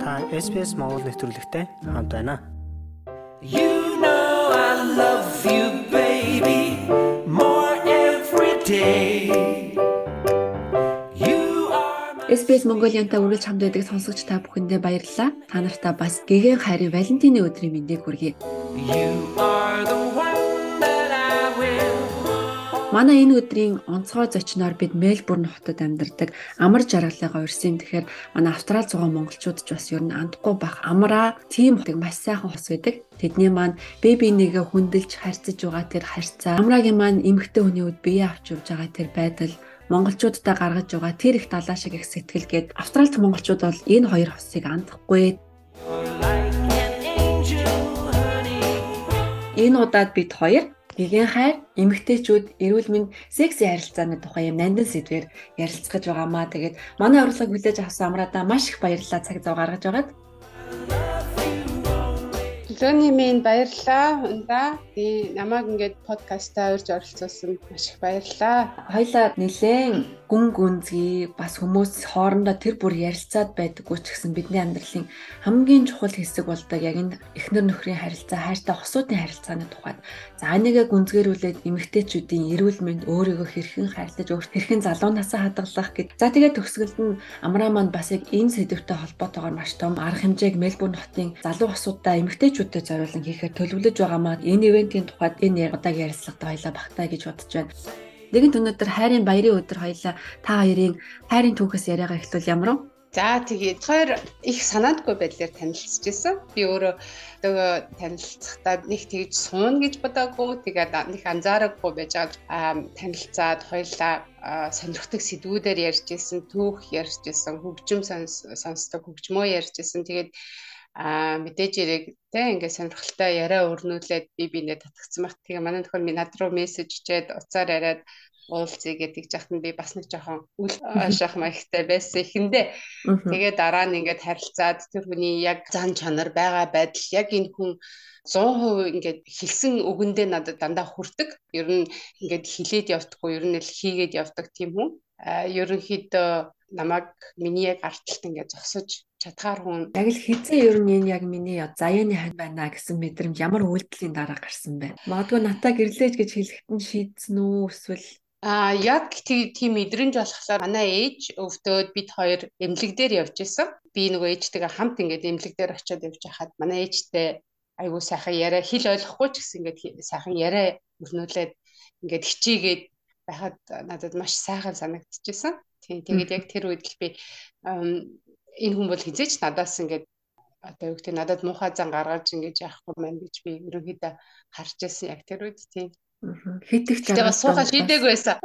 Та SBS Монгол нэвтрүүлэгтэй хамт байна. You know I love you baby more every day. SBS Mongolianтай үргэлж хамт байдаг сонсогч та бүхэндээ баярлалаа. Та нартай бас гэгэн хайрын Валентины өдрийн мэндийг хүргэе. you are the Манай энэ өдрийн онцгой зочноор бид Мельбурн хотод амьдардаг амар жаргалыгаа урьсан. Тэгэхээр манай Австрал зугаа монголчууд ч бас ер нь андахгүй бах амраа тийм хотыг маш сайхан хос байдаг. Тэдний маань беби нэгэ хүндэлж харьцаж байгаа тэр харьцаа. Амрагийн маань эмэгтэй хүний үед бие авч явж байгаа тэр байдал монголчуудтай гаргаж байгаа тэр их далаа шиг их сэтгэл гээд Австралид монголчууд бол энэ хоёр хосыг андахгүй. Энэ удаад бид хоёр гэгэн хайр, эмэгтэйчүүд, эрүүл мэнд, секси харилцааны тухай юм нандин сэдвээр ярилцгаж байгаамаа. Тэгээд манай урилгыг хүлээж авсан амраадаа маш их баярлалаа цаг зав гаргаж байгаад. Лөний минь баярлаа. Унда. Тий намайг ингээд подкастаа урьж оролцуулсан маш их баярлаа. Хоёлаа нэлээд гүн гүнзгий бас хүмүүс хоорондоо тэр бүр ярилцаад байдаггүй ч гэсэн бидний амьдралын хамгийн чухал хэсэг болдог яг энэ эхнэр нөхрийн харилцаа, хайртай хосуудын харилцааны тухайд. За нэгэ гүнзгэрүүлээд эмэгтэйчүүдийн эрүүл мэнд өөрийгөө хэрхэн хайрлаж, өөрт хэрхэн залуу насаа хадгалах гэд. За тэгээд төгсгөлд нь амраа маань бас яг энэ сэдвтэй холбоотойгоор маш том арга хэмжээг Мельбурн хотын залуу хосуудаа эмэгтэйчүүдэд зориулан хийхээр төлөвлөж байгаамаа энэ ивентийн тухайд энэ удааг ярилцлагад хоёлаа багтаа гэж бодож байна. Нэгэнт өнөөдөр хайрын баярын өдөр хоёлаа та хоёрын хайрын түүхээс яриагаа эхлүүл ямар вэ? За тэгээд хоёр их санаандгүй байдлаар танилцчихсан. Би өөрөө нөгөө танилцахдаа нэг тэгж суун гэж бодоагүй. Тэгээд нэг анзаараагүй байж байгаа аа, танилцаад хоёлаа аа, сонирхдаг сэдвүүдээр ярьж исэн, түүх ярьж исэн, хөгжим сонс- сонсдог хөгжмөө ярьж исэн. Тэгээд а мэдээж яриг те ингээд сонирхолтой яриа өрнүүлээд би бинээ татгцсан баг. Тэгээ манай төхөр минь над руу мессеж ичээд уцаар яриад уулзъя гэдэг жахт нь би бас нэг жоохон үл шах маягтай байсан ихэндээ. Тэгээ дараа нь ингээд харилцаад тэр хүний яг зан чанар байгаа байдал яг энэ хүн 100% ингээд хэлсэн үгэндээ надад дандаа хүрдэг. Ер нь ингээд хилээд явдаггүй, ер нь л хийгээд явдаг тийм хүн. А ерөнхийдөө намайг миний яг арталт ингээд зогсож чадхаар хүн Яг л хизээ ер нь энэ яг миний заяаны хань байна гэсэн мэдрэмж ямар үйлдэлийн дараа гарсан бэ? Магадгүй натаа гэрлээж гэж хэлэхэд нь шийдсэн үү эсвэл А яг тий- тийм мэдрэмж болохоор манай ээж өвдөөд бид хоёр эмнэлэг дээр явж исэн. Би нөгөө ээжтэйгээ хамт ингээд эмнэлэг дээр очиод явж байхад манай ээжтэй айгуу сайхан яриа хэл ойлгохгүй ч гэсэн ингээд сайхан яриа өрнүүлээд ингээд хичээгээд байхад надад маш сайхан санагдчихсан. Тийм тэгээд яг тэр үед л би энэ хүн бол хизээч надаас ингээд одоо юу гэдэг надад муухай зан гаргаж ингэж яахгүй маань гэж би ерөнхийдөө харж байсан яг тэр үед тийм. хэд их Тэгээ бас сууха шийдээгүй байсан.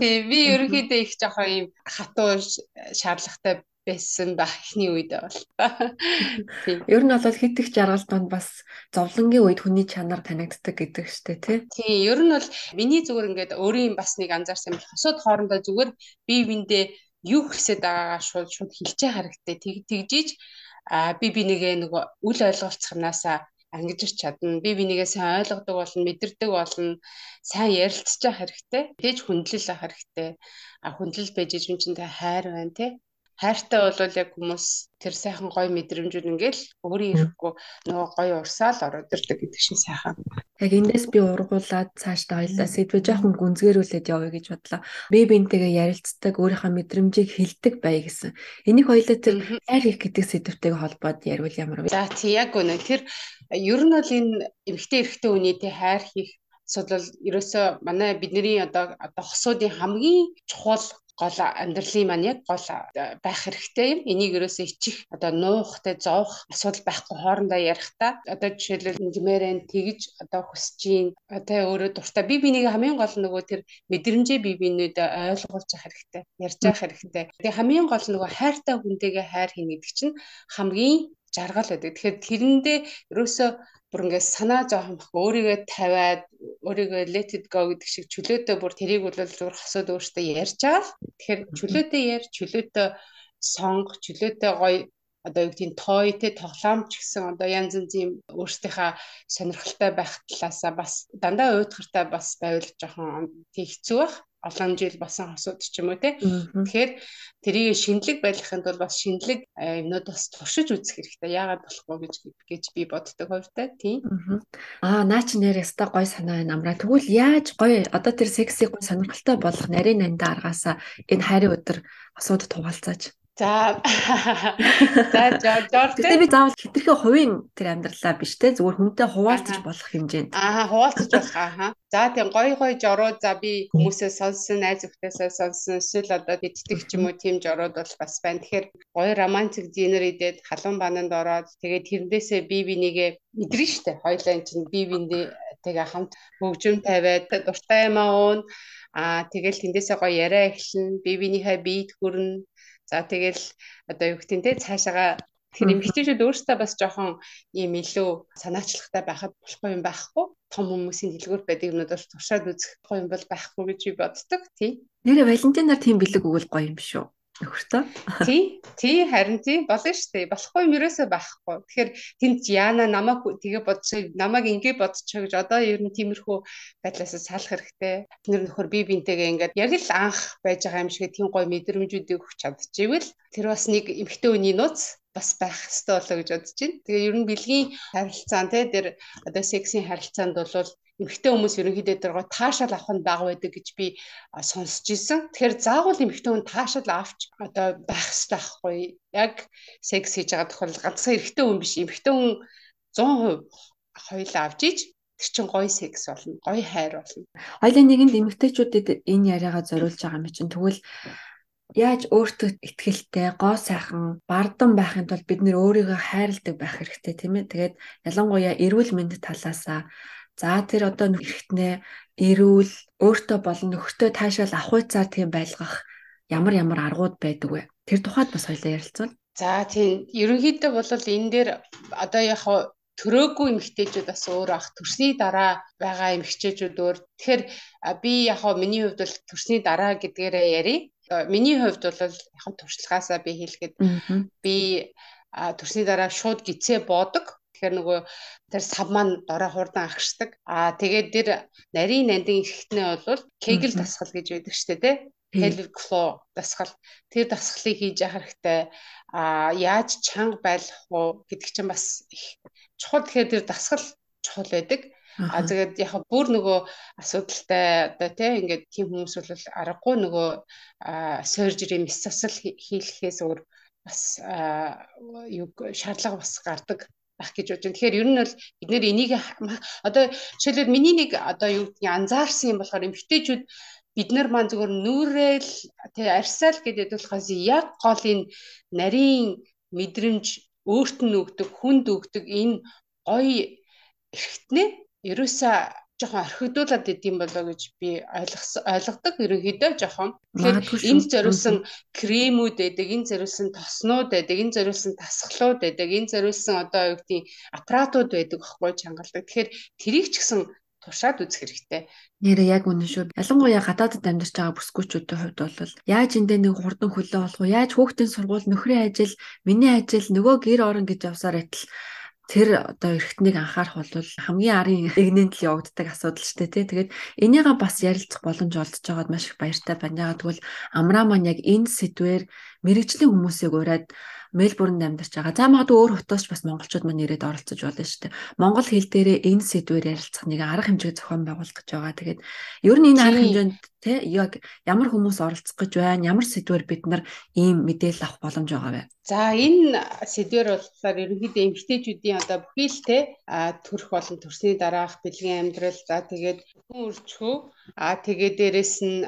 Тийм би ерөнхийдөө их жоохон юм хатуу ш- шаардлагатай байсан байх ихний үедээ бол. Тийм. Ер нь бол хэд их жаргал донд бас зовлонгийн үед хүний чанар танигддаг гэдэг штэ тий. Тийм ер нь бол миний зүгээр ингээд өөрийн бас нэг анзаарсан юм хосууд хоорондоо зүгээр бие биендээ юу хийсэд байгаагаа шууд шууд хэлжээ харагдтыг тэг тэгжиж а би бинийгээ нөгөө үл ойлголцохнаасаа ангижирч чадна. Би бинийгээ сайн ойлгодог болно, мэдэрдэг болно, сайн ярилцчих хэрэгтэй. Тэгж хүндлэл авах хэрэгтэй. А хүндлэл байж ижим чинь тэ хайр байна те. Хайртай бол яг хүмүүс тэр сайхан гой мэдрэмжүүд ингээл өөрийн ирэхгүй нөгөө гой урсаал ороод ирдэг гэдэг шиг сайхан. Яг эндээс би ургуулад цаашдаа хоёлаа сэдвээ жоохон гүнзгэрүүлээд явъя гэж бодлоо. Би бинтэйгээ ярилцдаг, өөрийнхөө мэдрэмжийг хэлдэг бай гэсэн. Энийг хоёлаа тэр хайр их гэдэг сэдвтэйг холбоод ярил ямар вэ? За тий яг үнэ тэр ер нь бол энэ эмгтэй эрэгтэй үнийтэй хайр хийх асуудал ерөөсөө манай бидний одоо одоо хосуудын хамгийн чухал гол амьдралын маань яг гол а, байх хэрэгтэй юм. Энийг ерөөсөө ичих одоо нуухтай зовх асуудал байхгүй хоорондоо ярихдаа одоо жишээлбэл ингэмээрэн тэгж одоо хүсэж гин одоо өөрөө дуртай би бинийг хамгийн гол нөгөө тэр мэдрэмжээ би бинийдээ ойлгуулж явах хэрэгтэй. Ярьж явах хэрэгтэй. Тэгээ хамгийн гол нөгөө хайртай хүнтэйгээ хайр хийнэ гэдэг чинь хамгийн жаргал байдаг. Тэгэхээр тэрэндээ ерөөсөө бүр ингээд санаа зовхомх өөрийгөө тавиад өөрийгөө let it go гэдэг шиг чөлөөтэй бүр тэрийг бол зүгээр хосоод өөртөө ярьж л. Тэгэхээр чөлөөтэй яар, чөлөөтэй сонго, чөлөөтэй гоё одоо юу гэдгийг той те тоглоомч гэсэн одоо янз янз юм өөрсдийнхаа сонирхолтой байх талаасаа бас дандаа уйдгартай бас байвал жоохон тий хэцүү бах. Олон жил болсон хосууд ч юм уу те. Тэгэхээр тэрийг шинэлэг байлгахын тулд бас шинэлэг юмнууд бас туршиж үзэх хэрэгтэй. Яагаад болохгүй гэж гэж би боддог хувьтай тийм. Аа наа чи нэр яста гой санаа байна амраа. Тэгвэл яаж гой одоо тэр сексийг гой сонирхолтой болох нарийн нандаа аргаасаа энэ хайрын өдөр асуудад тугаалцаач. За. За Жорж. Гэтэ би заавал хитрхи хувийн тэр амьдралаа биш те зүгээр хүнтэй хуваалцаж болох хэмжээнд. Аа хуваалцаж болох аа. За тийм гой гой жороо за би хүмүүсээ сонссон, найз өхтөөсөө сонссон, эсвэл одоо диддэг ч юм уу тийм жороод бол бас байна. Тэгэхээр гоё романтик динер идээд халуун бананд ороод тэгээд тэрнээсээ би бинийгээ мэдрэн штэ. Хоёлаа эн чинь би биндээ тэгээ хамт хөгжим тавиад дуртай юм аа. Аа тэгэл тэндээсээ гоё яриа эхлэн, би бинийхээ бийд хүрнэ За тэгэл одоо юу гэх юм те цаашаага Тэгэхээр эмэгтэйчүүд өөрсдөө бас жоохон ийм илүү санаачлахтай байхад болохгүй юм байхгүй. Том хүмүүсийн дэлгүүр байдаг юмнууд бас туршаад үзэхгүй юм бол байхгүй гэж би боддог тий. Нэрэ Валентинаар тийм бэлэг өгвөл гоё юм шүү нөхөртөө. Тий, тий харин тий болно шүү дээ. Болохгүй юм ерөөсөө байхгүй. Тэгэхээр тэнд яана намайг тэгээ бодчих, намайг ингэ бодчих гэж одоо ер нь тиймэрхүү байдлаас салах хэрэгтэй. Нэр нөхөр би бинтэйгээ ингээд яг л анх байж байгаа юм шиг тийм гой мэдрэмжүүдийг өгч чадчихвэл тэр бас нэг эмхтэй үний нууц бас байх хэрэгтэй болоо гэж бодож байна. Тэгээ ер нь бэлгийн харилцаан тий тэр одоо сексийн харилцаанд бол эмэгтэй хүмүүс ерөнхийдөө тэргоо таашаал авах нь бага байдаг гэж би сонсч ирсэн. Тэгэхээр заавал эмэгтэй хүн таашаал авч одоо байх хэрэгтэй байхгүй. Яг секс хийж байгаа тохиолдолд ганцхан эрэгтэй хүн биш эмэгтэй хүн 100% хоёулаа авч иж тэр чин гоё секс болно. Гоё хайр болно. Хоёлын нэгэнд эмэгтэйчүүдэд энэ яриагаа зориулж байгаа юм чинь тэгвэл яаж өөртөө ихтгэлтэй, гоо сайхан, бардан байхын тулд бид нэр өөрийгөө хайрладаг байх хэрэгтэй тийм ээ. Тэгээд ялангуяа эрүүл мэнд талаасаа За тэр одоо эргэтнээ эрүүл өөртөө болон нөхөртөө таашаал авахуйцаар тийм байлгах ямар ямар аргууд байдаг вэ? Тэр тухайд бас хоёлаа ярилцвал. За тийм ерөнхийдөө бол энэ дээр одоо яг төрөөгүй эмэгтэйчүүд бас өөр ах төрсний дараа байгаа эмэгтэйчүүд өөр. Тэгэхээр би яг миний хувьд бол төрсний дараа гэдгээрээ ярив. Миний хувьд бол яг туршлагаасаа би хэлэхэд би төрсний дараа шууд гизээ боодог Тэгэхээр нөгөө тэр сав маань дорой хурдан агшдаг. Аа тэгээд тэр нарийн нандин ихтнээ бол кегл дасгал гэж байдаг штэ тий. Pelvic floor дасгал. Тэр дасгалыг хийж явах хэрэгтэй. Аа яаж чанга байлах вэ гэдэг чинь бас их чухал. Тэгэхээр тэр дасгал чухал байдаг. А тэгээд яг бүр нөгөө асуудалтай одоо тий ингээд тийм хүмүүс бол аргагүй нөгөө surgery мэс засал хийхээс өөр бас юу шаардлага бас гардаг байх гэж бодож байна. Тэгэхээр ер нь бол бид нэр энийг одоо жишээлбэл миний нэг одоо юу гэдгийг анзаарсан юм болохоор эмгтээчүүд бид нар маань зөвхөн нүрэл тий арьсаал гэдэг болохоос яг гол энэ нарийн мэдрэмж өөрт нь өгдөг хүнд өгдөг энэ гоё эрхтнээ ерөөсөө жоохон орхигдуулаад идэм болоо гэж би ойлгосон ойлгодог ерөнхийдөө жоохон. Тэгэхээр энэ зориулсан кремүүд байдаг, энэ зориулсан тоснууд байдаг, энэ зориулсан тасгалууд байдаг, энэ зориулсан одоо юу гэдгийг аппаратууд байдаг байхгүй чангалдаг. Тэгэхээр тэрийг ч гэсэн туршаад үзэх хэрэгтэй. Нэрээ яг үнэн шүү. Ялангуяа гадаадд амьдарч байгаа бүсгүүчүүдийн хувьд бол яаж эндээ нэг хурдан хөлөө болох вэ? Яаж хүүхдийн сургууль, нөхрийн ажил, миний ажил, нөгөө гэр орон гэж явсаар байтал тэр одоо эргэтнийг анхаарах бол хамгийн арын эгнэнд л явагддаг асуудал шүү дээ тий. Тэгээд энийгээ бас ярилцах боломж олдож байгаад маш их баяртай байна. Тэгвэл амраа маань яг энэ сэдвээр мэрэгжлийн хүмүүсийг ураад Мельбурнд амьдарч байгаа. За магадгүй өөр хотоос ч бас монголчууд маань ирээд оролцож болно шүү дээ. Монгол хэл дээрээ энэ сэдвээр ярилцах нэг арга хэмжээ зохион байгуулах гэж байгаа. Тэгээд ер нь энэ арга хэмжээнд те яг ямар хүмүүс оролцох гэж байна? Ямар сэдвээр бид нар ийм мэдээлэл авах боломж байгаа вэ? За энэ сэдвэр болохоор ерөнхийдөө эмгтээчүүдийн одоо бүхий л те төрөх болон төрсний дараах бэлгийн амьдрал за тэгээд хүн өрчхөө а тэгээд дээрэс нь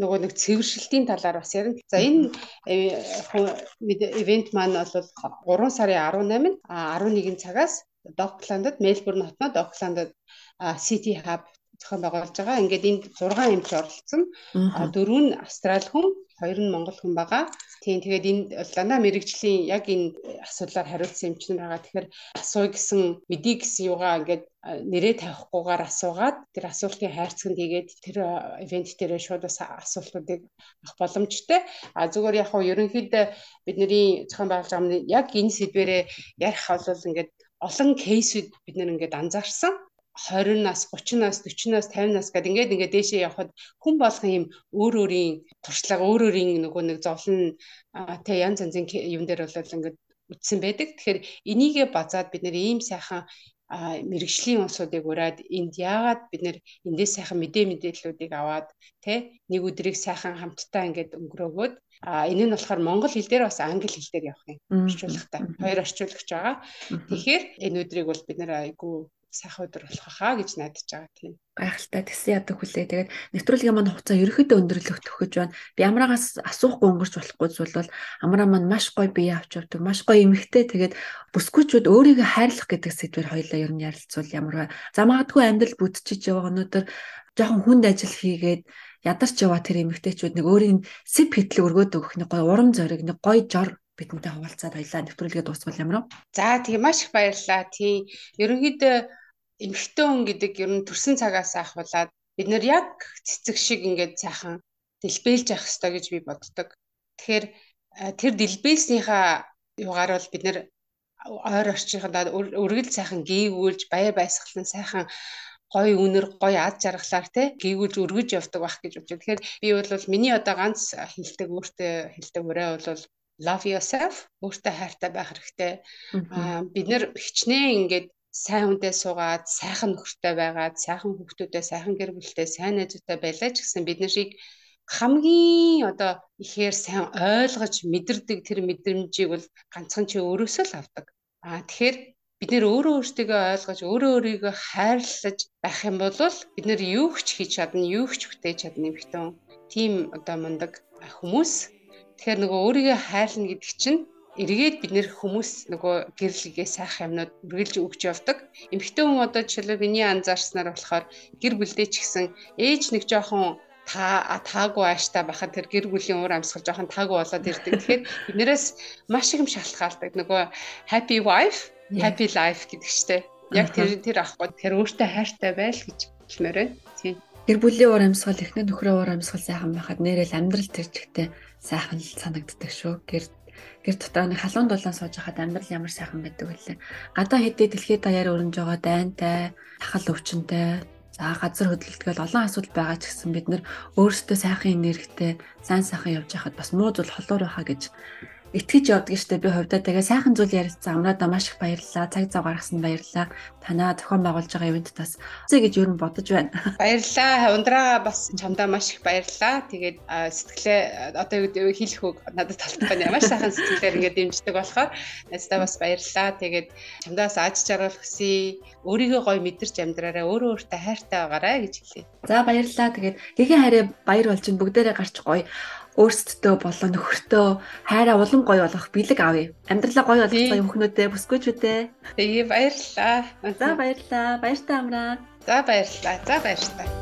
нөгөө нэг цэвэршилтийн талаар бас ярина. За энэ ивент маань бол 3 сарын 18-нд 11 цагаас Докландд Мельбурн хотноо Докландд City Hub зохион байгуулж байгаа. Ингээд энд 6 эмч оролцсон. Дөрөв нь австрали хүн, хоёр нь монгол хүн байгаа. Тийм тэгээд энэ дандаа мэрэгжлийн яг энэ асуудлаар хариулсан эмч нар байгаа. Тэгэхээр асууя гэсэн мэдээ гэсэн юугаа ингээд нэрээ тавихгүйгээр асуугаад тэр асуултын хайрцагт хийгээд тэр ивент дээр шууд асуултуудыг авах боломжтой. А зүгээр яг хөө ерөнхийдөө бидний зохион байгуулж байгаа яг энэ сэдвэрээ ярих бол ингээд олон кейсүүд бид нэр ингээд анзаарсан. 20 нас, 30 нас, 40 нас, 50 нас гэдэг ингээд ингээд дээшээ явхад хүн болгон юм өөр өөрийн туршлага, өөр өөрийн нөгөө нэг зовлон тэ янз янзын юм дээр бол ингээд үтсэн байдаг. Тэгэхээр энийгээ базаад бид нэр ийм сайхан мэрэгжлийн усуудыг ураад энд яагаад бид нэр эндээс сайхан мэдээ мэдээллүүдийг аваад тэ нэг өдрийг сайхан хамтдаа ингээд өнгөрөөгөөд А энэ нь болохоор монгол хэл дээр бас англи хэл дээр явах юм орчуулагтай. Хоёр орчуулагч байгаа. Тэгэхээр энэ өдрийг бол бид нэр айгүй сайхан өдөр болох хаа гэж найдаж байгаа тийм. Гайхалтай тэгсэн ядаг хүлээ. Тэгээд нэвтрүүлгийн маань хугацаа ерөөхдөө өндөрлөх төгөж байна. Би амраагаас асуухгүй өнгөрч болохгүй зүйл бол амраа маань маш гоё бие авч явдаг. Маш гоё эмэгтэй. Тэгээд бүсгүүчүүд өөрийгөө хайрлах гэдэг сэдвээр хоёлаа ер нь ярилцвал ямар вэ? За магадгүй амьдрал бүтчихэж яваа өнөөдөр жоохон хүнд ажил хийгээд ядарч яваа тэр эмэгтэйчүүд нэг өөрийн сэп хэтлэг өргөөд өгөх нэг гоё урам зориг нэг гоё жор бидэнтэй хуваалцаад хоёлаа нэвтрүүлгээ дуусгал ямар вэ? За тийм маш их баярлалаа. Тийм ерөнхийдөө эмэгтэй хүн гэдэг ер нь төрсэн цагаас ахвалаад бид нэр яг цэцэг шиг ингээд сайхан дэлбэлж явах хэрэгтэй гэж би боддог. Тэгэхээр тэр дэлбэлснийхаа югаар бол бид нэр ойр орчийнхандаа өргөл сайхан гээгүүлж баяр баясгалан сайхан гой үнэр гой ад жаргалаар те гээгүүлж өргөж явдаг байх гэж бодчих. Тэгэхээр би бол миний одоо ганц хилдэг өөртөө хилдэг өрөө бол love yourself өөртөө хайртай байх хэрэгтэй. Аа бид нэр хичнээн ингээд сайн хүнтэй суугаад, сайхан нөхөртэй байгаад, сайхан хүүхдүүдтэй, сайхан гэр бүлтэй, сайн найзуудтай байлаа ч гэсэн бид нар шиг хамгийн одоо ихээр сайн ойлгож мэдэрдэг тэр мэдрэмжийг бол ганцхан чи өөрөөсөө л авдаг. Аа тэгэхээр бид нэр өөрөө өөртөө ойлгож, өөрөө өөрийгөө хайрлаж байх юм бол бид нэр юу ч хийж чадна, юу ч бүтээж чадна юм хтэн. Тим одоо мундаг хүмүүс. Тэгэхээр нөгөө өөрийгөө хайрлна гэдэг чинь эргээд бид нэр хүмүүс нөгөө гэрлэгээ сайхан юмнууд үргэлж өгч явдаг. Эмэгтэй хүн одоо жишээлбэл миний анзаарснаар болохоор гэр бүлдээ ч гэсэн ээж нэг жоохон та таагүй ааштай байхад тэр гэр бүлийн уур амьсгал жоохон таагүй болоод ирдэг. Тэгэхээр биднээс маш их юм шалтгаалдаг. Нөгөө happy wife, happy life гэдэг чтэй. Яг тэр тэр ахгүй тэр өөртөө хайртай байл гэж хэлмээр байна. Тийм. Гэр бүлийн уур амьсгал, эхнэр нөхрөө уур амьсгал сайхан байхад нэрэл амьдрал тэр чигтээ сайхан санагддаг шүү. Гэр гэр дотор нэг халуун дулаан сууж хахад амьдрал ямар сайхан байдаг вүлээ. Гадаа хэдий дэлхийд даяар өрнж байгаа дайнтай, тахал өвчнөй, за газар хөдлөлтгөл олон асуудал байгаа ч гэсэн бид нар өөрсдөө сайхан энергитэй, сайн сайхан явж байхад бас муу зүйл холуур байхаа гэж итгэж явдаг штэ би хувьдаа тэгээ сайхан зүйл ярилцсан. Амраадаа маш их баярлалаа. Цаг зав гаргасан баярлалаа. Танаа зохион байгуулж байгаа ивент тас. Зэ гэж юу н бодож байна? Баярлалаа. Ундраа бас чамдаа маш их баярлалаа. Тэгээд сэтгэлээ одоо юу хэлэх үг надад талтах байна маш сайхан сэтгэлээр ингээд дэмждэг болохоор надад бас баярлалаа. Тэгээд чамдаас аж жаргал хүсье. Өөрийгөө гоё мэдэрч амьдраарай. Өөрөө өөртөө хайртай байгаарай гэж хэлье. За баярлалаа. Тэгээд гэхийн хараа баяр болж бүгдээрээ гарч гоё өөрсдөө болоо нөхөртөө хайраа улам гоё болгох бэлэг авъя. Амьдралаа гоё болгох юм хөнөөдөө бүсгүйчүүдээ. Тэгээ баярлалаа. За баярлалаа. Баяртай амраа. За баярлалаа. За баярлалаа.